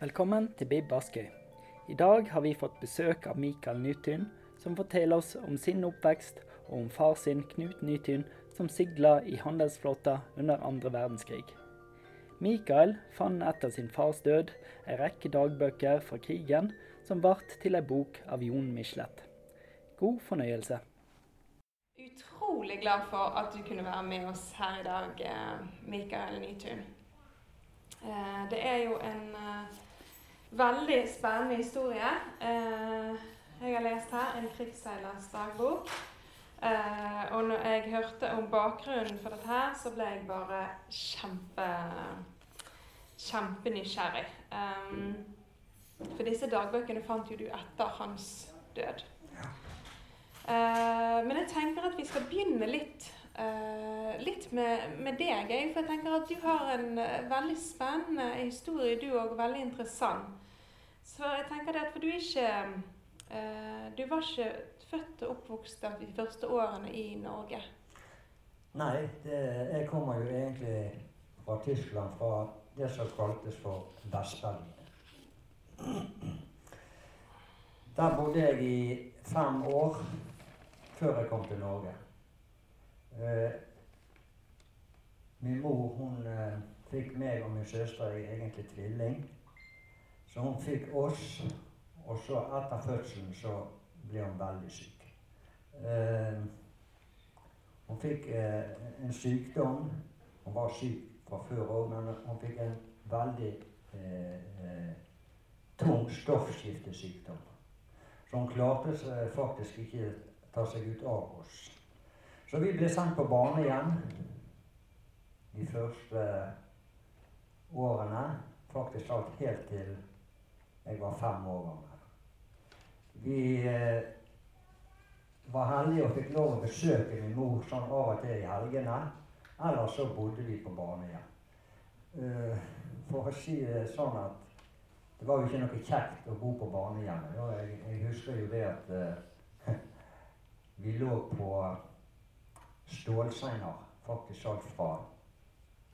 Velkommen til Bib Askøy. I dag har vi fått besøk av Mikael Nytun, som forteller oss om sin oppvekst og om far sin Knut Nytun, som sigla i handelsflåta under andre verdenskrig. Mikael fant etter sin fars død en rekke dagbøker fra krigen som ble til ei bok av Jon Michelet. God fornøyelse. Utrolig glad for at du kunne være med oss her i dag, eh, Mikael Nytun. Eh, det er jo en eh, veldig spennende historie. Jeg har lest her en krigsseilers dagbok. Og når jeg hørte om bakgrunnen for dette, her, så ble jeg bare kjempe kjempenysgjerrig. For disse dagbøkene fant jo du etter hans død. Men jeg tenker at vi skal begynne litt, uh, litt med, med, deg. For jeg tenker at du har en veldig spennende historie, du òg, veldig interessant. Så jeg tenker det at for du er ikke Du var ikke født og oppvokst de første årene i Norge? Nei, det, jeg kommer jo egentlig fra Tyskland, fra det som kaltes for Vest-Berlin. Der bodde jeg i fem år før jeg kom til Norge. Eh, min mor hun eh, fikk meg og min søster egentlig tvilling. Så hun fikk oss, og så etter fødselen så ble hun veldig syk. Eh, hun fikk eh, en sykdom. Hun var syk fra før òg, men hun fikk en veldig eh, eh, tung stoffskiftesykdom. Så hun klarte seg faktisk ikke ta seg ut av oss. Så vi ble sendt på barnehjem de første årene. Faktisk alt helt til jeg var fem år gammel. Vi eh, var heldige og fikk lov å besøke min mor sånn av og til i helgene. Ellers så bodde vi på barnehjem. Uh, for å si det sånn at det var jo ikke noe kjekt å bo på barnehjemmet. Jeg, jeg, husker jo det at uh, vi lå på stålsenger, faktisk alt fra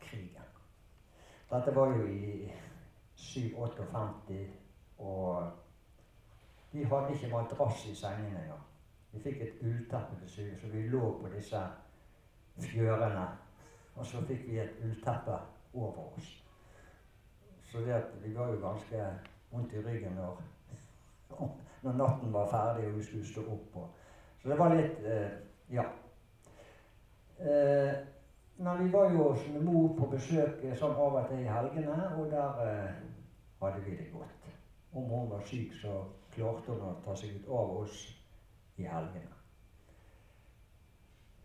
krigen. Dette var jo i 758, og vi hadde ikke madrass i sengene engang. Vi fikk et ullteppe på syvende, så vi lå på disse fjørene. Og så fikk vi et ullteppe over oss. Så det at vi var jo ganske vondt i ryggen når, når natten var ferdig og vi skulle stå opp. Og, så det var litt eh, Ja. Eh, men vi var jo hos mor på besøk sånn av og til i helgene, og der eh, hadde vi det godt. Om hun var syk, så klarte hun å ta seg ut av oss i helgene.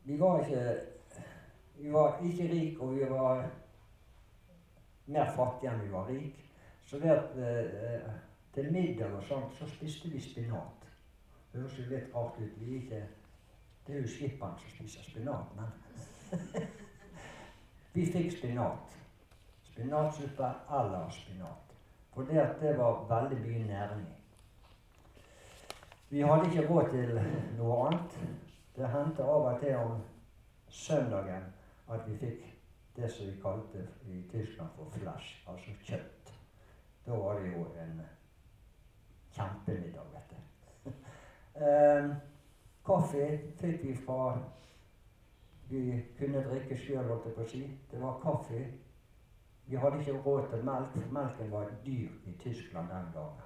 Vi var ikke Vi var ikke rike, og vi var mer fattige enn vi var rike. Så det at, eh, til middag og sånt, så spiste vi spinat. Det høres jo litt rart ut. Vi er ikke Det er jo skipperen som spiser spinat, men Vi fikk spinat. Spinatsuppe eller spinat. For det, det var veldig mye næring. Vi hadde ikke råd til noe annet. Det hendte av og til om søndagen at vi fikk det som vi kalte i Tyskland for flash, altså kjøtt. Da var det jo en kjempemiddag, vet du. Eh, kaffe fikk vi fra Vi kunne drikke sjøl, holdt jeg på å si. Det var kaffe. Vi hadde ikke råd til melk, melken var dyr i Tyskland den gangen.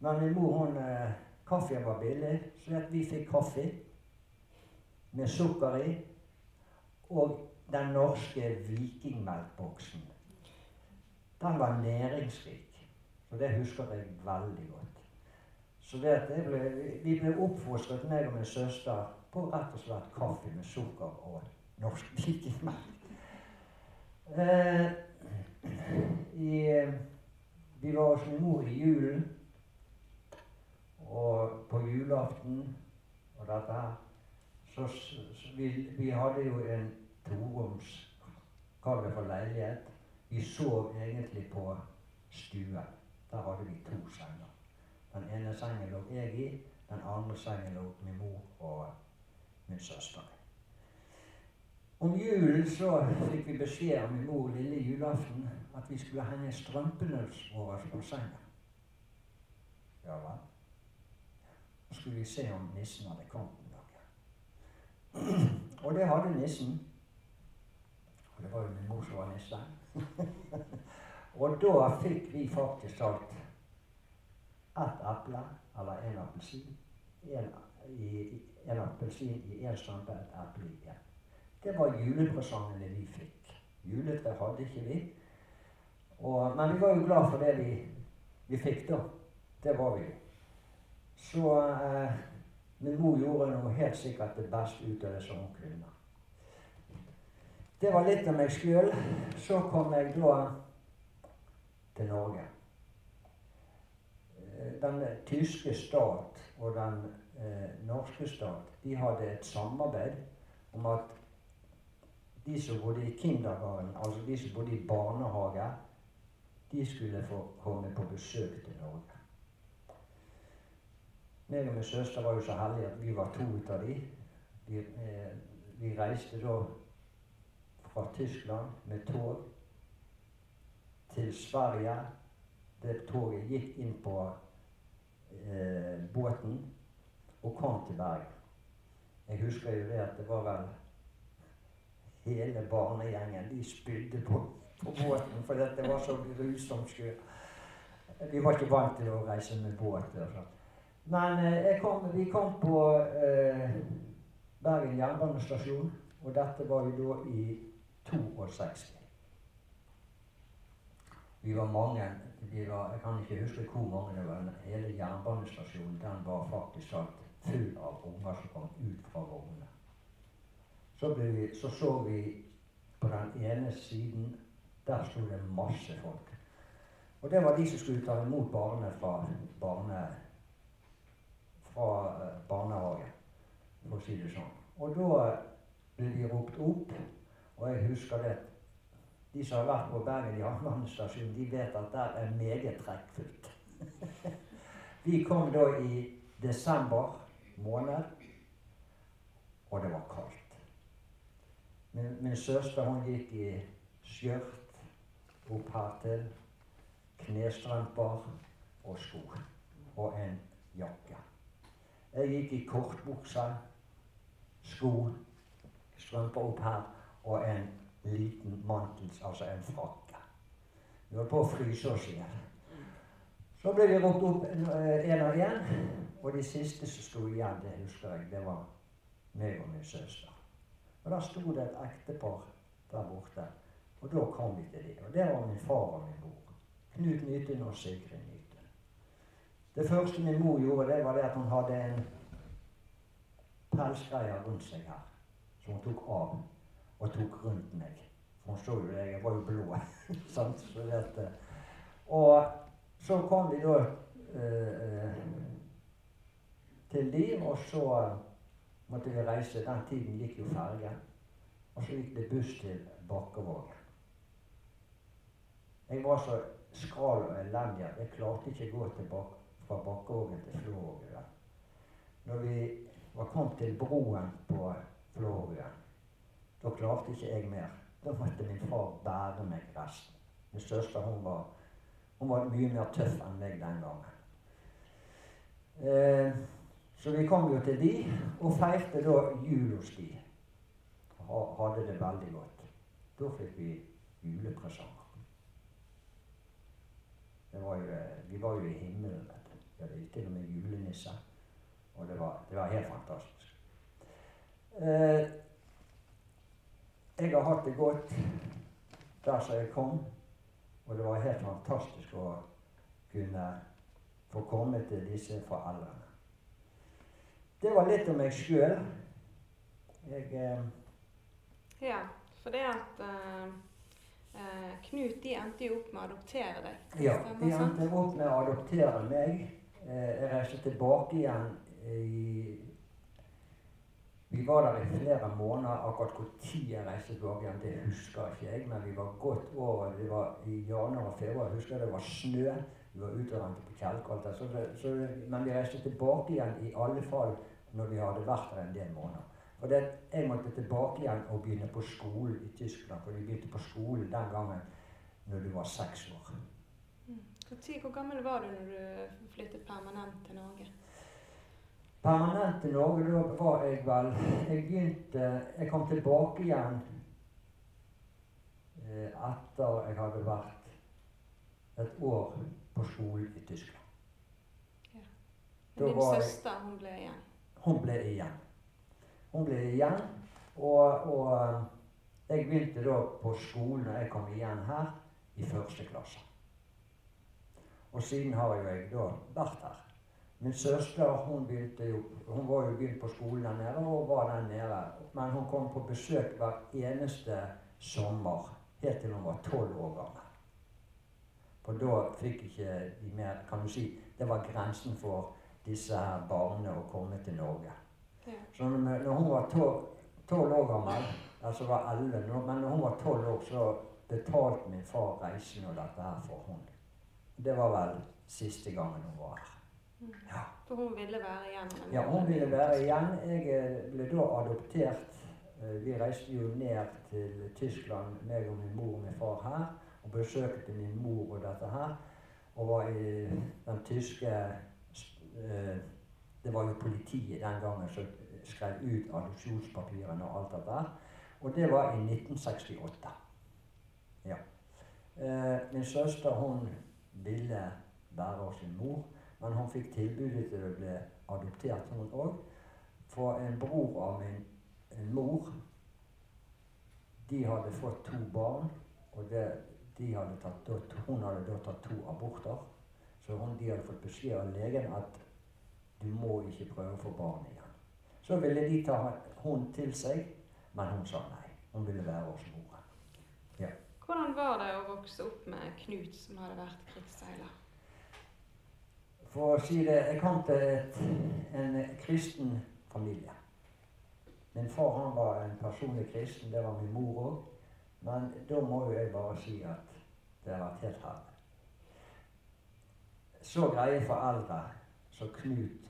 Men min mor hun, eh, kaffen var billig, så vi fikk kaffe med sukker i. Og den norske vikingmelkboksen. Den var næringsrik. Og det husker jeg veldig godt. Så det, det ble, vi ble oppfostret, meg og min søster, på rett og slett kaffe med sukker og norsk vikingmelk. Eh, vi var hos min mor i julen, og på julaften og dette her Så, så vi, vi, hadde jo en toroms Kall det for leilighet. Vi sov egentlig på stuen. Der hadde vi to senger. Den ene sengen lå jeg i, den andre sengen lå min mor og min søster Om julen så fikk vi beskjed av min mor lille julaften at vi skulle henge strømpene våre på senga. Ja vel. Så skulle vi se om nissen hadde kommet med noe. Og det hadde nissen. Og det var jo min mor som var nissen. og da fikk vi faktisk talt ett eple eller en appelsin. En, appelsin i én strømpe, et eple i én. Det var julepresangene vi fikk. Juletre hadde ikke vi. Og, men vi var jo glad for det vi, vi fikk, da. Det var vi jo. Så eh, min mor gjorde noe helt sikkert det beste ut av det som hun kunne. Det var litt av meg sjøl. Så kom jeg da til Norge. Eh, den tyske stat og den eh, norske stat de hadde et samarbeid om at de som bodde i kindergarten, altså de som bodde i barnehage, de skulle få komme på besøk til Norge. Meg og min søster var jo så heldige at vi var to ut av de. Vi, eh, vi reiste da fra Tyskland med tog til Sverige. Det toget gikk inn på eh, båten og kom til Bergen. Jeg husker jo det at det var vel hele barnegjengen de spydde på, på båten fordi det var så grusomt skjør. Vi var ikke vant til å reise med båt. Men eh, kom, vi kom på eh, Bergen jernbanestasjon, og dette var jo da i 62. Vi var mange. Vi var, jeg kan ikke huske hvor mange det var. Hele jernbanestasjonen den var faktisk full av unger som kom ut fra vognene. Så, vi, så, så vi på den ene siden Der sto det masse folk. Og det var de som skulle ta imot barnet fra, barne, fra uh, barnehage, for å si det sånn. Og da ble de ropt opp, og jeg husker det De som har vært på Bergen jernbanestasjon, de vet at der er meget trekkfullt. vi kom da i desember måned, og det var kaldt. Min, min søster hun gikk i skjørt opp knestramper og sko og en jakke. Jeg gikk i kortbukse, sko, strømper opp her og en liten mantel, altså en frakke. Vi holdt på å fryse oss igjen. Så ble vi ropt opp eh, og én, og de siste som sto igjen, det husker jeg, det var meg og min søster. Og Da sto det et ektepar der borte. Og da kom vi til dem. Og det var min far og min mor. Knut Nytun og Sigrid Nytun. Det første min mor gjorde, det var det at hun hadde en pelsgreie rundt seg her. Som hun tok av og tok rundt meg. For hun så jo det, jeg var jo blå. Så dette. Og så kom vi da eh, til de, og så måtte vi reise. Den tiden gikk jo ferge. Og så gikk det buss til Bakkevåg. Jeg var så skral og elendig at jeg klarte ikke å gå tilbake fra Bakkevågen til Flåvågen. Når vi var kommet til broen på Flåvågen, da klarte ikke jeg mer. Da måtte min far bære meg resten. Min søster hun var, hun var mye mer tøff enn meg den gangen. Eh, så vi kom jo til de, og feirte da jul hos de. Hadde det veldig godt. Da fikk vi julepresanger. Var jo, vi var jo i himmelen. vet du. Vi hadde til og med julenisse. Og det var, det var helt fantastisk. Eh, jeg har hatt det godt der som jeg kom, og det var helt fantastisk å kunne få komme til disse foreldrene. Det var litt om meg sjøl. Jeg eh... Ja, for det at uh, uh, Knut de endte jo opp med å adoptere deg. Ja, de endte opp med å adoptere meg. Eh, jeg reiste tilbake igjen i Vi var der i flere måneder. Akkurat når jeg reiste tilbake igjen, det husker ikke jeg, men vi var godt over. Det var i januar og februar. Jeg husker det var snø. Vi var ute og rente på Kjelkolta. Men vi reiste tilbake igjen i alle fall når vi hadde vært der en del måneder. For det, jeg måtte tilbake igjen og begynne på skolen i Tyskland. For de begynte på skolen den gangen når du var seks år. Hvor, hvor gammel var du når du flyttet permanent til Norge? Permanent til Norge, da var jeg vel Jeg begynte Jeg kom tilbake igjen eh, etter jeg hadde vært et år på skolen i Tyskland. Ja. Da Din søster hun ble igjen. Hun ble igjen. Hun ble igjen, og, og eh, jeg begynte da på skolen når jeg kom igjen her, i første klasse. Og siden har jo jeg da vært her. Min søster hun jo, hun var jo begynt på skolen der nede og var der nede. Men hun kom på besøk hver eneste sommer helt til hun var tolv år gammel. For da fikk ikke de mer Kan du si det var grensen for disse her barna å komme til Norge. Ja. Så når, hun var tolv år gammel, altså var 11, nå- men når hun var tolv år, så betalte min far reisen og dette her for hun. Det var vel siste gangen hun var her. Mm. Ja. For hun ville være igjen? Ja, hun ville være igjen. Jeg eh, ble da adoptert. Eh, Vi reiste jo ned til Tyskland, meg og min mor og min far her, og besøkte min mor og dette her. Og var i den tyske eh, Det var jo politiet den gangen som skrev ut adopsjonspapirene og alt dette her. Og det var i 1968. Ja. Eh, min søster hun ville være hos sin mor. Men hun fikk tilbudet til å bli adoptert, hun òg. For en bror av min mor De hadde fått to barn, og det, de hadde tatt, hun hadde da tatt to aborter. Så hun, de hadde fått beskjed av legen at du må ikke prøve å få barn igjen. Så ville de ta hun til seg, men hun sa nei. Hun ville være hos moren. Hvordan var det å vokse opp med Knut, som hadde vært krigsseiler? For å si det, jeg kom til et, en kristen familie. Min far han var en personlig kristen, det var min mor òg. Men da må jo jeg bare si at det helt herlig. Så greie foreldre som Knut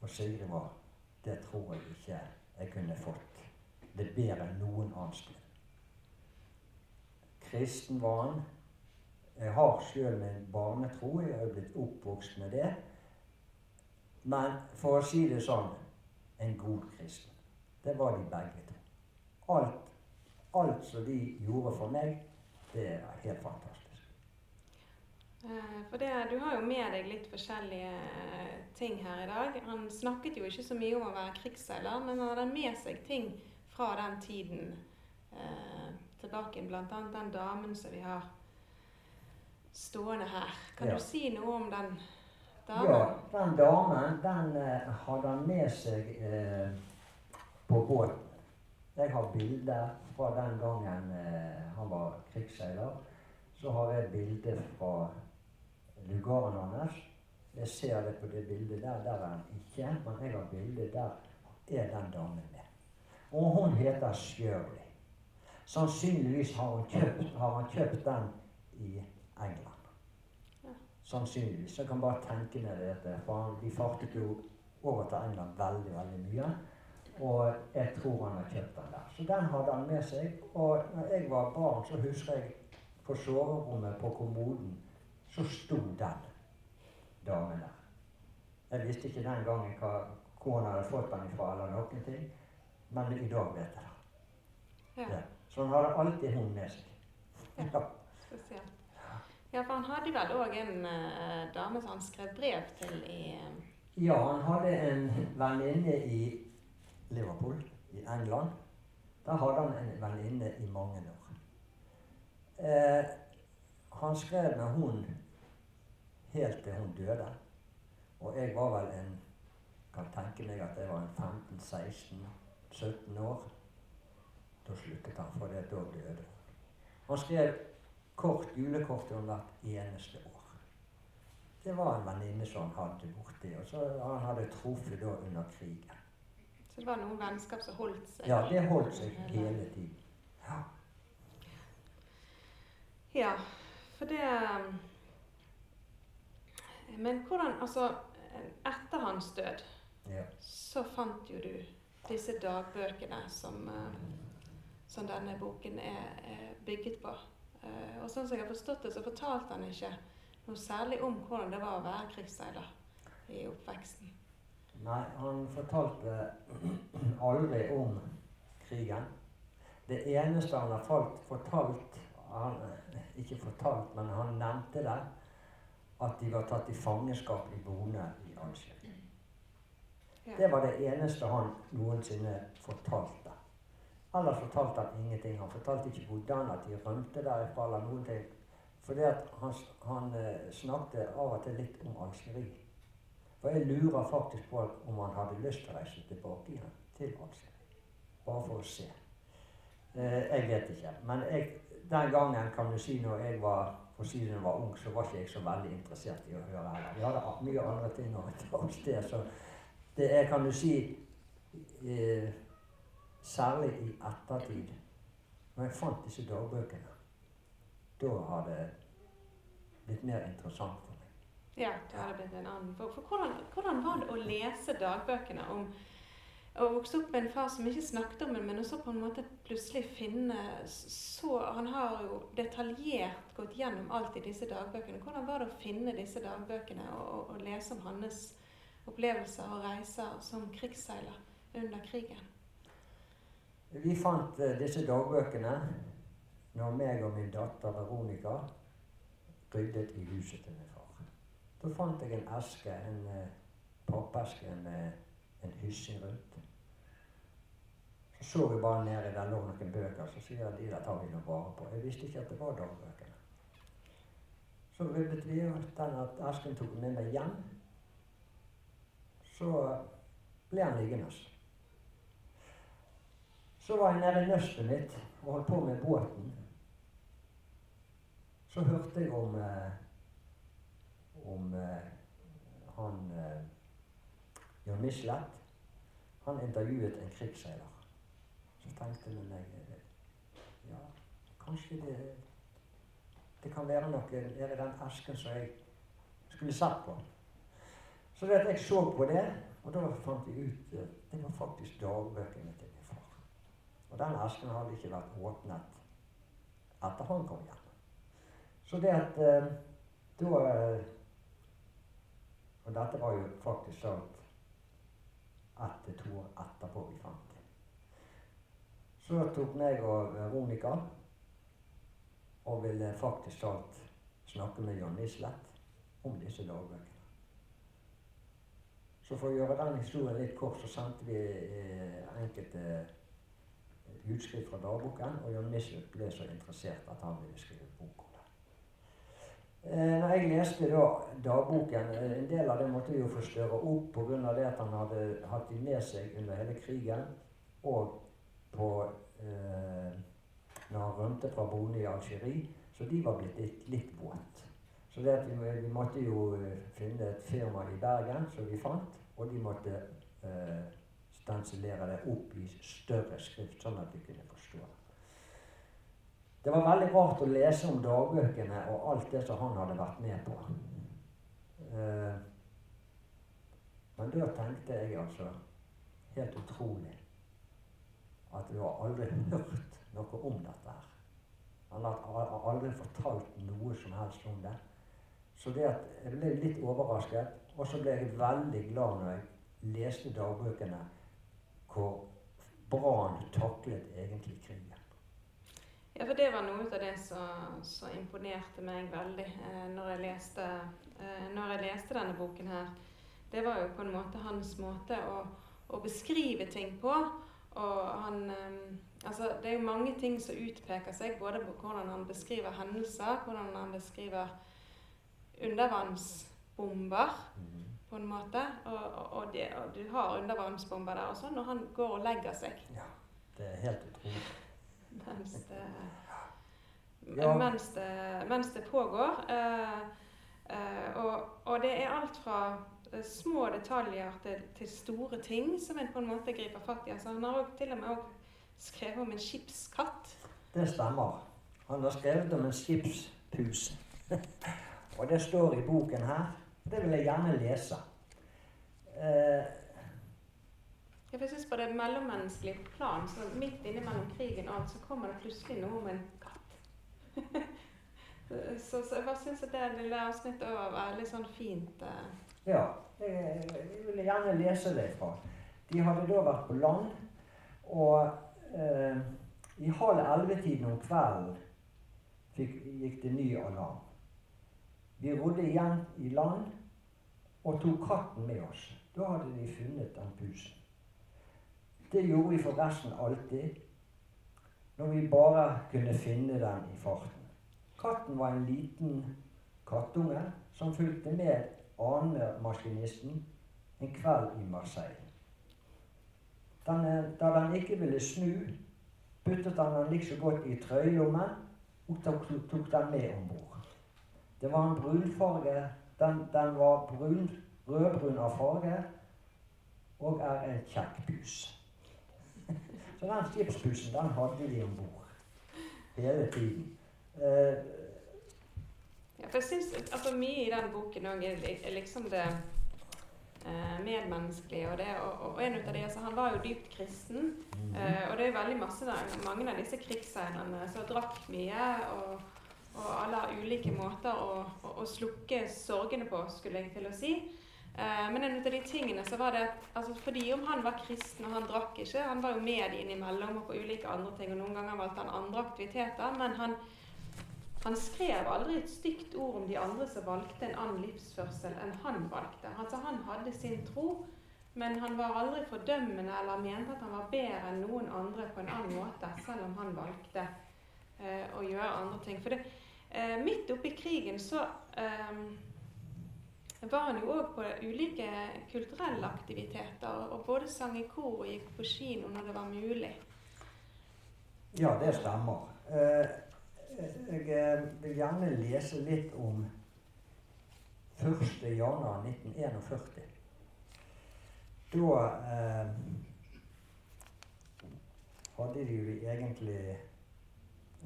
og Sigrid var, det tror jeg ikke jeg kunne fått. Det er bedre enn noen annen sted. Kristen var han. Jeg har sjøl min barnetro, jeg har blitt oppvokst med det. Men for å si det sånn en god kristen. Det var de begge to. Alt, alt som de gjorde for meg, det er helt fantastisk. Eh, For det, Du har jo med deg litt forskjellige eh, ting her i dag. Han snakket jo ikke så mye om å være krigsseiler, men han hadde med seg ting fra den tiden eh, tilbake. Annet den damen som vi har stående her. Kan Ja. du si noe om den damen? Ja, den damen den eh, hadde han med seg eh, på båten. Jeg har bilder fra den gangen eh, han var krigsseiler. Så har jeg bilde fra lugaren hans. Jeg ser det på det bildet der. Der er han ikke, men jeg har bilde der er den damen med. Og hun heter Shirley. Sannsynligvis har, hun kjøpt, har han kjøpt den i England. Sannsynligvis. Jeg kan bare tenke meg det. For de fartet jo over til England veldig, veldig mye. Og jeg tror han har kjøpt den der. Så den hadde han med seg. Og når jeg var barn, så husker jeg på soverommet på kommoden, så sto den damen der. Jeg visste ikke den gangen hva, hvor han hadde fått den ifra, eller noen ting. Men i dag vet jeg det. Ja, Ja. Så han hadde alltid hun med seg. Ja. spesielt. Ja, for han hadde vel òg en uh, dame som han skrev brev til i uh... Ja, han hadde en venninne i Liverpool, i England. Der hadde han en venninne i mange år. Eh, han skrev med hun helt til hun døde. Og jeg var vel en Kan tenke meg at jeg var en 15-16-17 år. Da sluttet han, for det da døde hun. Han skrev kort julekort til henne hvert eneste år. Det var en venninne som han hadde borti, og så han hadde truffet da under krigen. Så det var noen vennskap som holdt seg? Ja, det holdt seg hele tiden. Ja. Ja, for det Men hvordan Altså, etter hans død ja. så fant jo du disse dagbøkene som, eh, som denne boken er, er bygget på. Eh, og sånn som jeg har forstått det, så fortalte han ikke noe særlig om hvordan det var å være krigsseiler i oppveksten. Nei, han fortalte aldri om krigen. Det eneste han har falt, fortalt han, Ikke fortalt, men han nevnte det. At de var tatt i fangenskap i Bone i Algerie. Det var det eneste han noensinne fortalte. Ellers fortalte han ingenting. Han fortalte ikke hvordan at de rømte derifra eller noen ting. Fordi at han, han eh, snakket av og til litt om Algerie. For jeg lurer faktisk på om han hadde lyst til å reise tilbake igjen til Aksel. Bare for å se. Eh, jeg vet ikke. Men jeg, den gangen, kan du si, når jeg var på å si det, når jeg var ung, så var ikke jeg så veldig interessert i å høre heller. Vi hadde mye andre ting å ta oss til. Så det er, kan du si eh, Særlig i ettertid, når jeg fant disse dagbøkene, da har det blitt mer interessant. Ja, det hadde blitt en annen. For, for hvordan, hvordan var det å lese dagbøkene om å vokse opp med en far som ikke snakket om det, men også på en måte plutselig finne så Han har jo detaljert gått gjennom alt i disse dagbøkene. Hvordan var det å finne disse dagbøkene og, og, og lese om hans opplevelser og reiser som krigsseiler under krigen? Vi fant eh, disse dagbøkene når meg og min datter Veronica ryddet i huset til min far. Da fant jeg en eske, en eh, pappeske med en hyssing rundt. Så så vi bare nedi der lå noen bøker, så sier jeg de der tar vi nå vare på. Jeg visste ikke at det var dagbøkene. Så ryddet vi, den at esken tok med meg hjem. Så ble han liggende. Så var jeg nede i nøstet mitt og holdt på med båten. Så hørte jeg om eh, om eh, han eh, Jon Michelet. Han intervjuet en krigsseiler. Så tenkte jeg meg eh, Ja, kanskje det Det kan være noe nedi den esken som jeg skulle sett på. Så det at jeg så på det, og da fant jeg ut Det var faktisk dagbøkene til min far. Og den esken hadde ikke vært åpnet etter han kom hjem. Så det at da Og dette var jo faktisk sant ett til to år etterpå vi fant det. Så tok meg og Veronica og ville faktisk talt snakke med Jan Michelet om disse dagbøkene. Så for å gjøre den historien litt kort, så sendte vi eh, enkelte eh, utskrift fra dagboken, og Jan Michelet ble så interessert at han ville skrive bok om det. Eh, når jeg leste da dagboken, eh, en del av det måtte vi jo forstørre opp pga. det at han hadde hatt de med seg under hele krigen, og på eh, når han rømte fra Bone i Algerie, så de var blitt litt, litt våt. Så vi, vi måtte jo eh, finne et firma i Bergen som vi fant, og de måtte eh, stensilere det opp i større skrift, sånn at vi kunne forstå det. Var veldig rart å lese om dagbøkene og alt det som han hadde vært med på. Eh, men da tenkte jeg altså Helt utrolig at du har aldri hørt noe om dette her. Han har aldri fortalt noe som helst om det. Så det at jeg ble litt overrasket, og så ble jeg veldig glad når jeg leste dagbøkene hvor bra han taklet egentlig krigen. Ja, for det var noe av det som, som imponerte meg veldig eh, når, jeg leste, eh, når jeg leste denne boken her. Det var jo på en måte hans måte å, å beskrive ting på. Og han eh, Altså, det er jo mange ting som utpeker seg, både på hvordan han beskriver hendelser, hvordan han beskriver undervannsbomber på en måte. Og, og, og, det, og du har undervannsbomber der også når han går og legger seg. Ja, det er helt utrolig. Mens det, Ja. mens det, mens det pågår. Eh, eh, og, og det er alt fra eh, små detaljer til, til store ting som en på en måte griper fatt i. Altså, han har til og med også skrevet om en skipskatt. Det stemmer. Han har skrevet om en skipspus. og det står i boken her. Det vil jeg gjerne lese. Synes På det mellommenneskelige plan, så midt innimellom krigen og alt, så kommer det plutselig noe om en katt. så, så, jeg bare syns at det lille avsnittet var litt sånn fint. Uh. Ja, jeg, ville gjerne lese det fra. De hadde da vært på land, og eh, i halv elleve-tiden om kvelden gikk det ny alarm. Vi rodde igjen i land og tok katten med oss. Da hadde de funnet den pusen. Det gjorde vi forresten alltid når vi bare kunne finne den i farten. Katten var en liten kattunge som fulgte med anemaskinisten en kveld i Marseille. Den, da den ikke ville snu, puttet han den like så godt i trøyelommen og tok, den med om bord. Det var en brunfarge. Den, den var brun, rødbrun av farge og er en kjekk pus. Så den skipsbussen, den hadde de om bord hele tiden. Uh, ja, for jeg synes altså, Mye i den boken òg er, er, liksom det eh, medmenneskelige. Og, det, og, og, en av de, altså, Han var jo dypt kristen. Eh, og det er veldig masse der, mange av disse krigsseilerne som drakk mye. og og alle har ulike måter å, å, å, slukke sorgene på, skulle jeg til å si. Eh, men en av de tingene så var det altså Fordi om han var kristen og han drakk ikke Han var jo med innimellom og på ulike andre ting, og noen ganger valgte han andre aktiviteter. Men han, han skrev aldri et stygt ord om de andre som valgte en annen livsførsel enn han valgte. Altså Han hadde sin tro, men han var aldri fordømmende eller mente at han var bedre enn noen andre på en annen måte, selv om han valgte eh, å gjøre andre ting. For det, Eh, midt oppi krigen så eh, var han jo òg på ulike kulturelle aktiviteter. Og både sang i kor og gikk på kino når det var mulig. Ja, det stemmer. Eh, jeg eh, vil gjerne lese litt om 1. januar 1941. Da eh, hadde de jo egentlig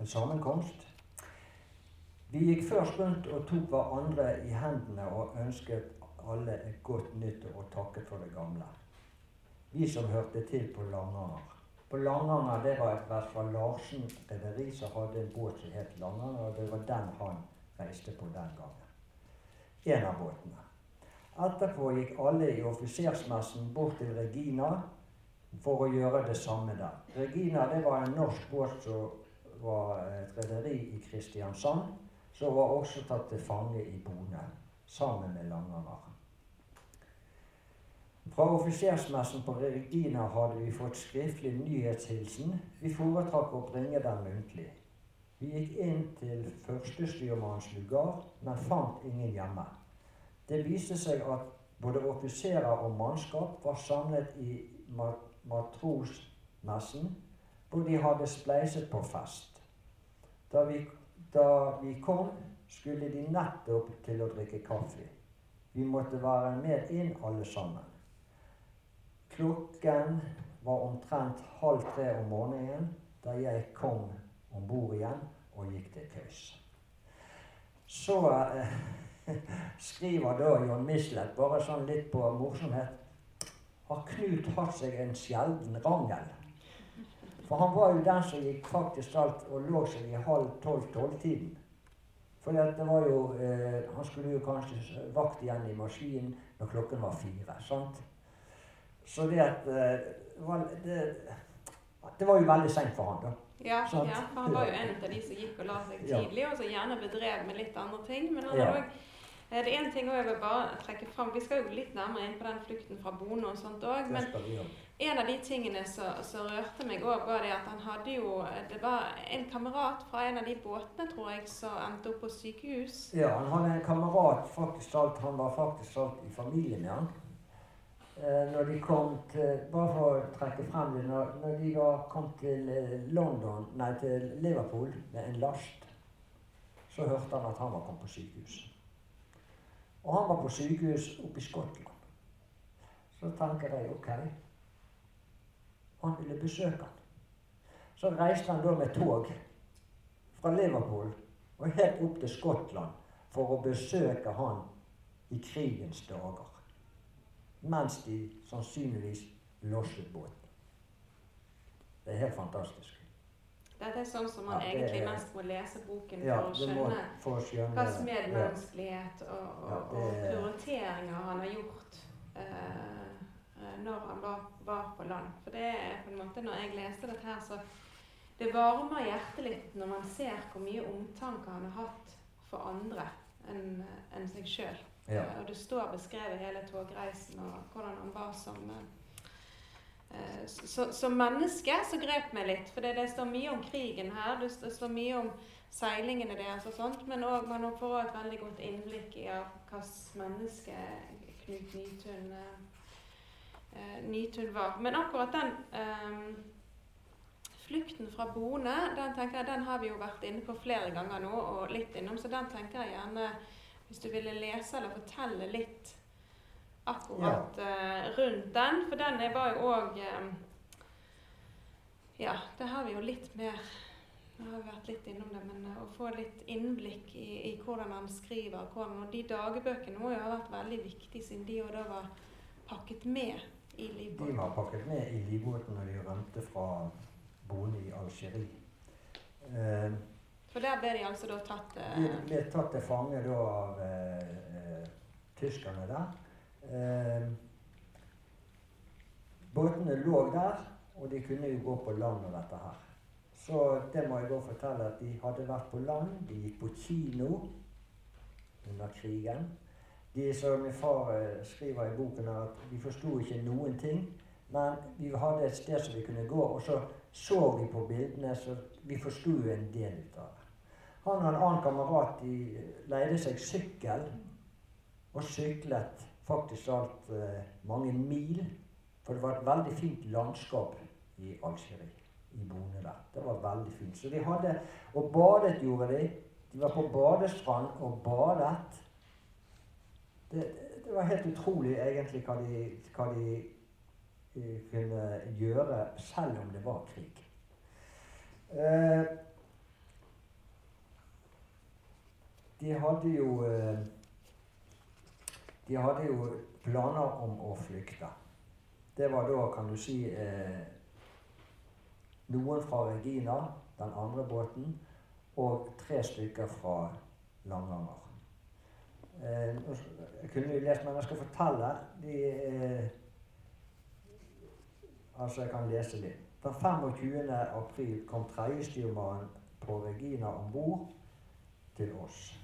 en sammenkomst vi gikk først rundt og tok hverandre i hendene og ønsket alle et godt nyttår og takket for det gamle. Vi som hørte til på Langanger. På Langanger det var et Vestfold Larsen rederi som hadde en båt som het Langanger, og det var den han reiste på den gangen. En av båtene. Etterpå gikk alle i offisersmessen bort til Regina for å gjøre det samme der. Regina det var en norsk båt som var et rederi i Kristiansand som var også tatt til fange i Bone, sammen med Langanger. Fra offisersmessen på Regina hadde vi fått skriftlig nyhetshilsen. Vi foretrakk å bringe den muntlig. Vi gikk inn til førstestyrmannens lugar, men fant ingen hjemme. Det viste seg at både offiserer og mannskap var samlet i matrosmessen, hvor de hadde spleiset på fest. Da vi da vi kom, skulle de nettopp til å drikke kaffe. Vi måtte være med inn alle sammen. Klokken var omtrent halv tre om morgenen da jeg kom om bord igjen og gikk til køys. Så eh, skriver da John Michelet, bare sånn litt på morsomhet, har Knut hatt seg en sjelden rangel. For han var jo den som gikk faktisk alt og lå seg i halv tolv-tolv-tiden. For det var jo eh, Han skulle jo kanskje vakt igjen i maskinen når klokken var fire. sant? Så det at eh, det, det, var jo veldig seint for han, da. Ja, ja, for han var jo en av de som gikk og la seg tidlig, ja. og som gjerne bedrev med litt andre ting. Men han ja. hadde også, eh, det er en ting jeg vil bare trekke fram. Vi skal jo litt nærmere inn på den flukten fra Bono og sånt òg. Men en av de tingene som rørte meg òg, var det at han hadde jo Det var en kamerat fra en av de båtene, tror jeg, som endte opp på sykehus. Ja, han hadde en kamerat faktisk alt, Han var faktisk alt i familien med han. Eh, når de kom til Bare for å trekke frem det. Når, når de da kom til eh, London, nei, til Liverpool med en last, så hørte han at han var kommet på sykehus. Og han var på sykehus oppe i Skottland. Så tenker jeg ok han ville besøke han. Så reiste han da med tog fra Liverpool og helt opp til Skottland for å besøke han i krigens dager. Mens de sannsynligvis losset båten. Det er helt fantastisk. Dette er sånn som man Ja, egentlig er- mest må lese boken Ja, for å du må skjønne hva skjønne hvilken medmenneskelighet og, og, Ja, og prioriteringer han har gjort eh, når han var, var på land. For det er på en måte, når jeg leste dette her, så det varmer hjertet litt når man ser hvor mye omtanke han har hatt for andre enn en seg sjøl. Ja. Og det står beskrevet hele togreisen og hvordan han var som eh, eh, så, Som menneske så grep meg litt, for det, det står mye om krigen her. Det, det står mye om seilingene deres og sånt, men også, man får også et veldig godt innblikk i hvilket menneske Knut Nytun, eh, eh, Nytun var. Men akkurat den eh, flukten fra boende, den tenker jeg, den har vi jo vært inne på flere ganger nå, og litt innom, så den tenker jeg gjerne hvis du ville lese eller fortelle litt akkurat eh, rundt den. For den er- var jo òg Ja, det har vi jo litt mer Nå har vi vært litt innom det, men eh, å få litt innblikk i, i hvordan han skriver. Hvordan, og de dagbøkene må jo ha vært veldig viktige, siden de jo da var pakket med De var pakket med i livbåten når de rømte fra boende i Algerie. Eh, For der ble de altså da tatt De eh, ble tatt til fange da av eh, eh, tyskerne der. Eh, båtene lå der, og de kunne jo gå på land og dette her. Så det må jeg da fortelle at de hadde vært på land. De gikk på kino under krigen. De som min far eh, skriver i boken, er at vi forsto ikke noen ting. Men vi hadde et sted som vi kunne gå, og så så vi på bildene, så vi forsto en del ut av det. Han og en annen kamerat de leide seg sykkel og syklet faktisk alt eh, mange mil. For det var et veldig fint landskap i Algerie, i Bone der. Det var veldig fint. Så de hadde Og badet gjorde de. De var på badestrand og badet. Det, det var helt utrolig egentlig hva de, hva de eh, kunne gjøre selv om det var krig. Eh, de hadde jo eh, De hadde jo planer om å flykte. Det var da, kan du si, noen fra Regina, den andre båten, og tre stykker fra Langanger. Eh, jeg kunne jo lest, men jeg skal fortelle. De, eh, altså, jeg kan lese litt. Den 25. april kom tredjestyrmannen på Regina om bord til oss.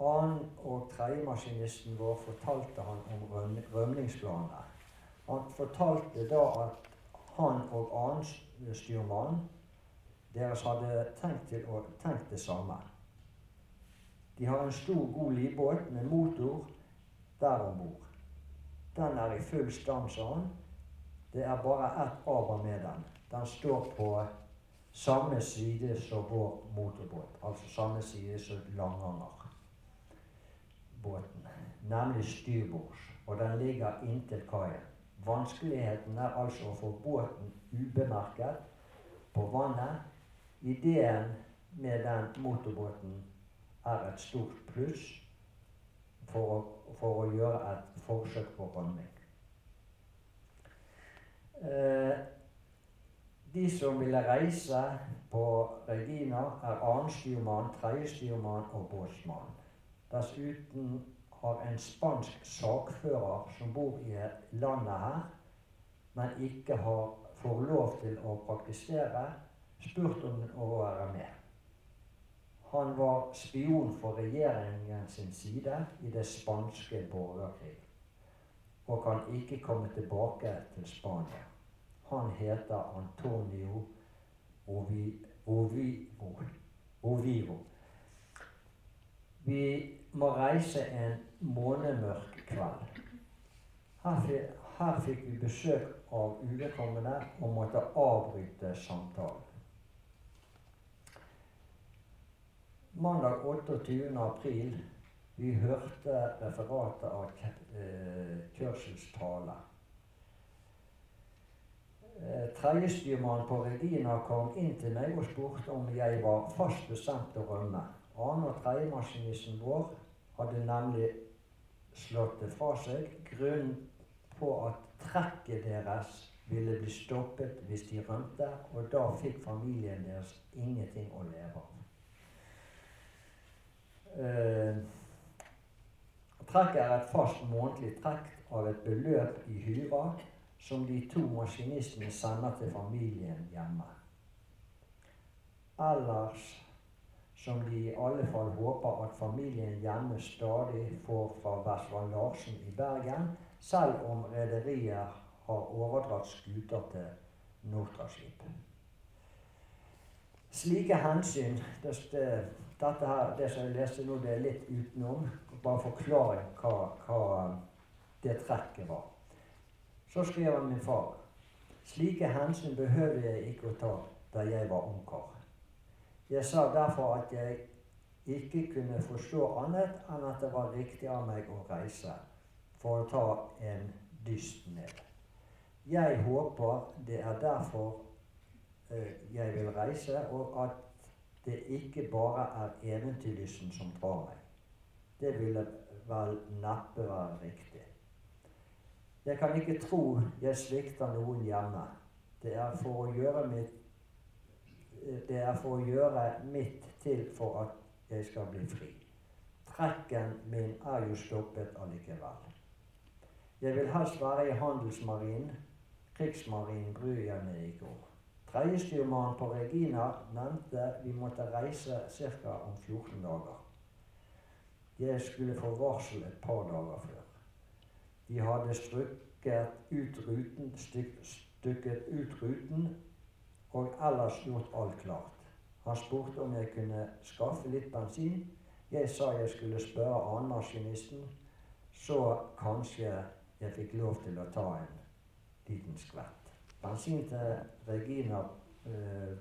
Annen- og tredjemaskinisten vår fortalte han om rømningsplanene. Han fortalte da at han og annen styrmann deres hadde tenkt, til å, tenkt det samme. De har en stor, god livbåt med motor der om bord. Den er i full stand, sa han. Det er bare ett aber med den. Den står på samme side som vår motorbåt. Altså samme side som Langangerbåten. Nemlig styrbords. Og den ligger inntil kaien. Vanskeligheten er altså å få båten ubemerket på vannet. Ideen med den motorbåten er et stort pluss for å, for å gjøre et forsøk på rømming. Eh, de som ville reise på Regina, er annenstyrmann, tredjestyrmann og båtsmann. Dessuten har en spansk sakfører som bor i landet her, men ikke har, får lov til å praktisere, spurt om å være med. Han var spion for regjeringen sin side i det spanske borgerkrig og kan ikke komme tilbake til Spania. Han heter Antonio Ovivo. Ovivo. Vi må reise en månemørk kveld. Her, her fikk vi besøk av uvedkommende og måtte avbryte samtalen. Mandag 28. april vi hørte referatet av Ke- eh, Churchills tale. Eh, Tredjestyrmannen på Regina kom inn til meg og spurte om jeg var fast bestemt til å rømme. Annen- og tredjemaskinisten vår hadde nemlig slått det fra seg. Grunnen på at trekket deres ville bli stoppet hvis de rømte, og da fikk familien deres ingenting å leve av. Uh, trekket er et fast månedlig trekk av et beløp i hyra som de to maskinistene sender til familien hjemme. Ellers som de i alle fall håper at familien hjemme stadig får fra Versvald Larsen i Bergen, selv om rederier har overdratt skuter til Nortraship. Slike hensyn det, dette her, Det som jeg leste nå, det er litt utenom. Bare forklaring hva, hva det trekket var. Så skrev han min far slike hensyn behøvde jeg ikke å ta da jeg var ungkar. Jeg sa derfor at jeg ikke kunne forstå annet enn at det var riktig av meg å reise for å ta en dyst ned. Jeg håper det er derfor uh, jeg vil reise, og at det ikke bare er eventyrlysten som drar meg. Det ville vel neppe være riktig. Jeg kan ikke tro jeg svikter noen hjemme. Det er for å gjøre mitt det er for å gjøre mitt til for at jeg skal bli fri. Trekken min er jo stoppet allikevel. Jeg vil helst være i handelsmarinen Krigsmarinen bryr jeg meg i går. Tredjestyrmannen på Regina nevnte vi måtte reise ca. om 14 dager. Jeg skulle få varsel et par dager før. De hadde strukket ut ruten, stykket ut ruten og ellers gjort alt klart. Han spurte om jeg kunne skaffe litt bensin. Jeg sa jeg skulle spørre annenmaskinisten, så kanskje jeg fikk lov til å ta en liten skvett. Bensin til Regina, eh,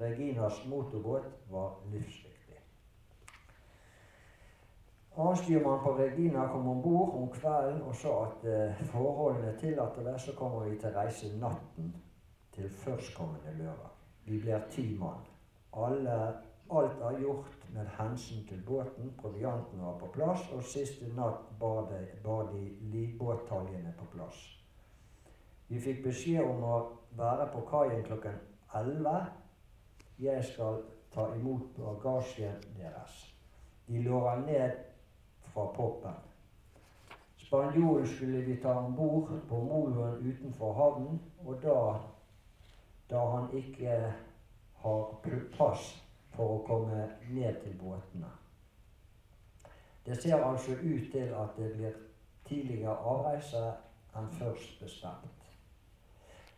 Reginas motorbåt var livsviktig. Avstyrmannen på Regina kom om bord om kvelden og sa at eh, forholdene tillater det, så kommer vi til reise natten til førstkommende lørdag. Vi blir ti mann. Alle, alt er gjort med hensyn til båten. Provianten var på plass, og siste natt bar de, bar de livbåttaljene på plass. Vi fikk beskjed om å være på kaien klokken 11. Jeg skal ta imot bagasjen deres. De låra ned fra poppen. Spanjolen skulle vi ta om bord på moloen utenfor havnen, og da, da han ikke har pass for å komme ned til båtene. Det ser altså ut til at det blir tidligere avreise enn først bestemt.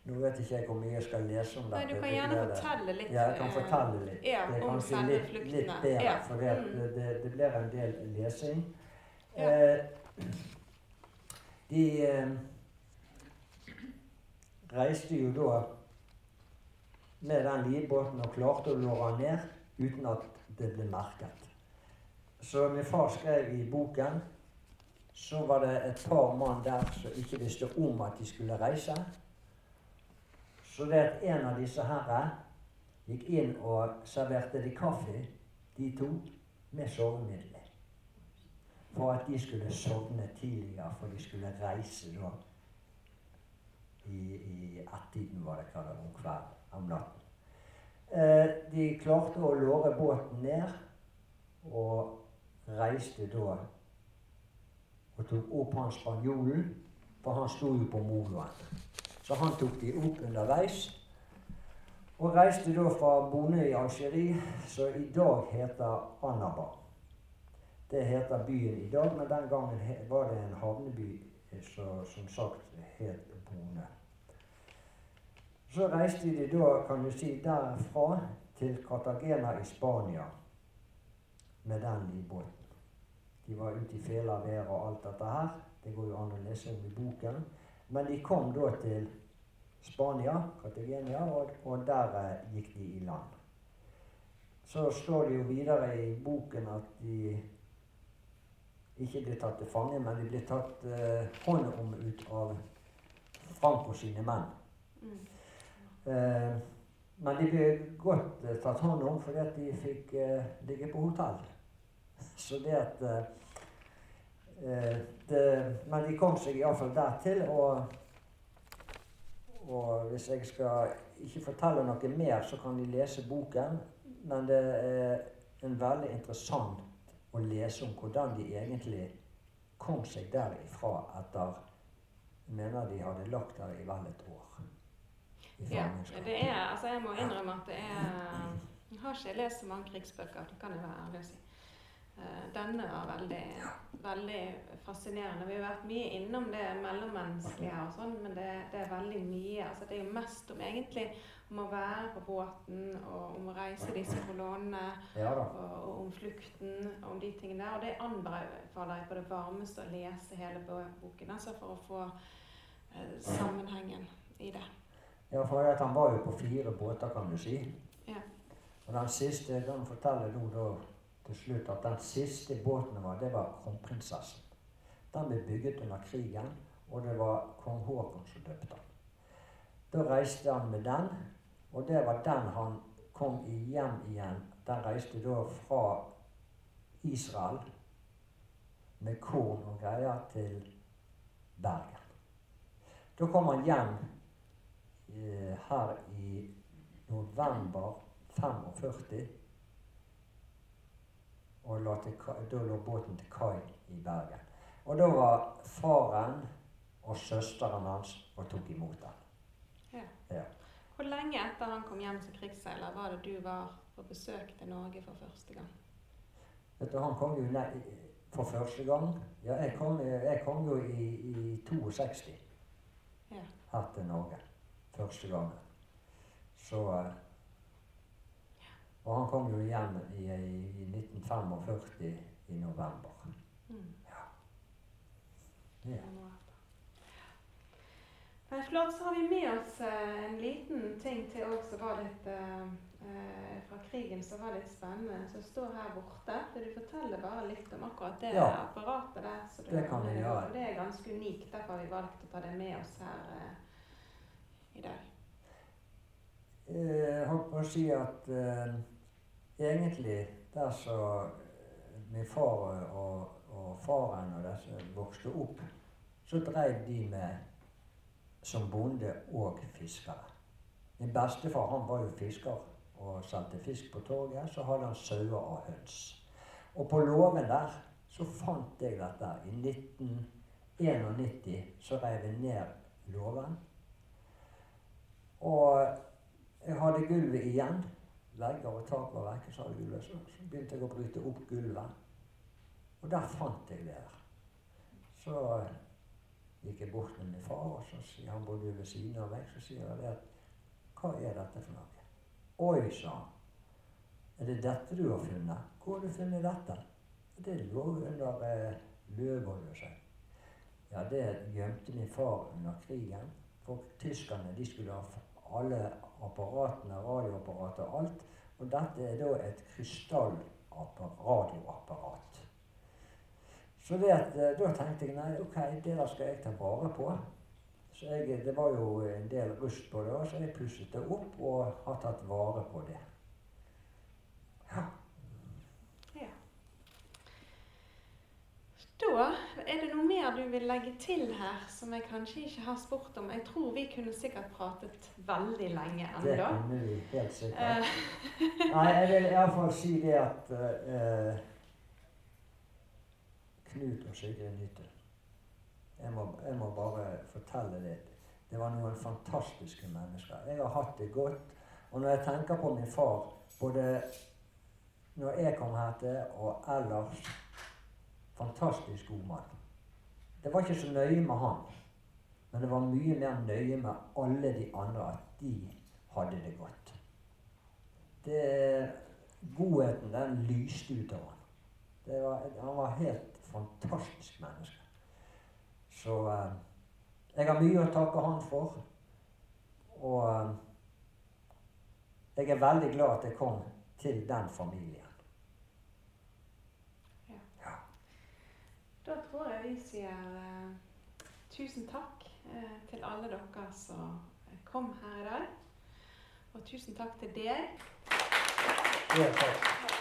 Nå vet ikke jeg hvor mye jeg skal lese om dette. Nei, Du kan gjerne fortelle litt. Ja, jeg kan fortelle litt. Ja, det er kanskje litt, litt bedre, ja. for det, mm. det, det, blir en del lesing. Ja. Eh, de eh, reiste jo da med den livbåten og klarte å låre den ned uten at det ble merket. Så min far skrev i boken så var det et par mann der som ikke visste om at de skulle reise. Så det at en av disse herre gikk inn og serverte de kaffe, de to, med sovemidler. For at de skulle sovne tidligere, for de skulle reise da i, i ett-tiden, var det kallet, om kvelden, om natten. Eh, de klarte å låre båten ned, og reiste da og tok opp han spanjolen, for han sto jo på moloen. Så han tok de opp underveis. Og reiste da fra Bonde i Algerie, som i dag heter Annaba. Det heter byen i dag, men den gangen var det en havneby eh, som som sagt het Bonde. Så reiste de da, kan du si, derfra til Cartagena i Spania med den livbåten. De var ute i fela, vær og alt dette her. Det går jo an å lese om i boken. Men de kom da til Spania, Cartagena, og, og der eh, gikk de i land. Så står det jo videre i boken at de ikke ble tatt til fange, men de ble tatt eh, hånd om ut av Franco sine menn. Mm. Eh, men de ble godt eh, tatt hånd om fordi at de fikk eh, ligge på hotell. Så det at Eh, de kom seg iallfall dertil, og, og hvis jeg skal ikke fortelle noe mer, så kan de lese boken. Men det er en veldig interessant å lese om hvordan de egentlig kom seg derifra etter mener de hadde lagt der i vel et år. Ja, det er, altså jeg må innrømme at det er Jeg har ikke lest så mange krigsbøker, det kan jeg være ærlig å si. Eh, Denne var veldig, veldig fascinerende. Vi har vært mye innom det mellommenneskelige og sånn, men det, det er veldig mye. Altså det er jo mest om egentlig om å være på båten og om å reise disse kolonnene Ja og, og om flukten og om de tingene der. Og det anbefaler jeg på det varmeste å lese hele boken, altså for å få eh, sammenhengen i det. Ja, for at han var jo på fire båter, kan du si. Ja. Og den siste, den forteller nå da til slutt at den siste båten var, det var kronprinsessen. Den ble bygget under krigen, og det var kong Haakon som døpte den. Da reiste han med den, og det var den han kom hjem igjen. Den reiste da fra Israel med korn og greier til Bergen. Da kom han hjem eh, her i november 45. Og la til, da lå båten til kai i Bergen. Og da var faren og søsteren hans og tok imot den. Hvor lenge etter han kom hjem som krigsseiler, var det du var på besøk til Norge for første gang? Vet du, Han kom jo ne for første gang. Ja, jeg kom, jeg kom jo i, i 62 Ja. her til Norge. Første gangen. Så eh, Og han kom jo hjem i, i 1945 i november. Mm. Ja. ja. år flott. Så har vi med oss eh, en liten ting til òg som var litt eh, eh, fra krigen som var litt spennende, som står her borte. Vil du fortelle bare litt om akkurat det Ja. apparatet der? Så Det kan vi gjøre. Det er ganske unikt. Derfor har vi valgt å ta det med oss her eh, i dag. Jeg holdt på å si at eh, egentlig der så eh, min far og, og faren og disse vokste opp, så drev de med som bonde og fiskere. Min bestefar han var jo fisker og solgte fisk på torget. Så hadde han sauer og høns. Og på låven der så fant jeg dette. I 1991 så reiv jeg ned låven. Jeg hadde gulvet igjen. Vegger og tak var vekk. Så, så, begynte jeg å bryte opp gulvet. Og der fant jeg det. her. Så eh, gikk jeg bort med min far, og så sier han bodde ved siden av meg. Så sier jeg det Hva er dette for noe? Oi, sa han. Er det dette du har funnet? Hvor har du funnet dette? Det lå under eh, sa jeg. Ja, det gjemte min far under krigen. For tyskerne de skulle ha alle apparatene, radioapparatet og alt. Og dette er da et krystallradioapparat. Så det at, eh, da tenkte jeg nei, ok, det der skal jeg ta vare på. Så jeg, det var jo en del rust på det, så jeg pusset det opp og har tatt vare på det. Ja. Da er det noe mer du vil legge til her som jeg kanskje ikke har spurt om. Jeg tror vi kunne sikkert pratet veldig lenge Det ennå. kunne vi helt sikkert. Eh, Nei, jeg vil iallfall si det at uh, Knut og Sigrid Nytun jeg må, jeg må bare fortelle det. Det var noen fantastiske mennesker. Jeg har hatt det godt. Og når jeg tenker på min far, både når jeg kom hit og ellers Fantastisk god mann. Det var ikke så nøye med han, men det var mye mer nøye med alle de andre at de hadde det godt. Det, godheten, den lyste ut av han. Han var helt fantastisk menneske. Så eh, jeg har mye å takke han for. Og eh, jeg er veldig glad at jeg kom til den familien. Da tror jeg vi sier uh, tusen takk uh, til alle dere som kom her i dag. Og tusen takk til deg. Ja, takk.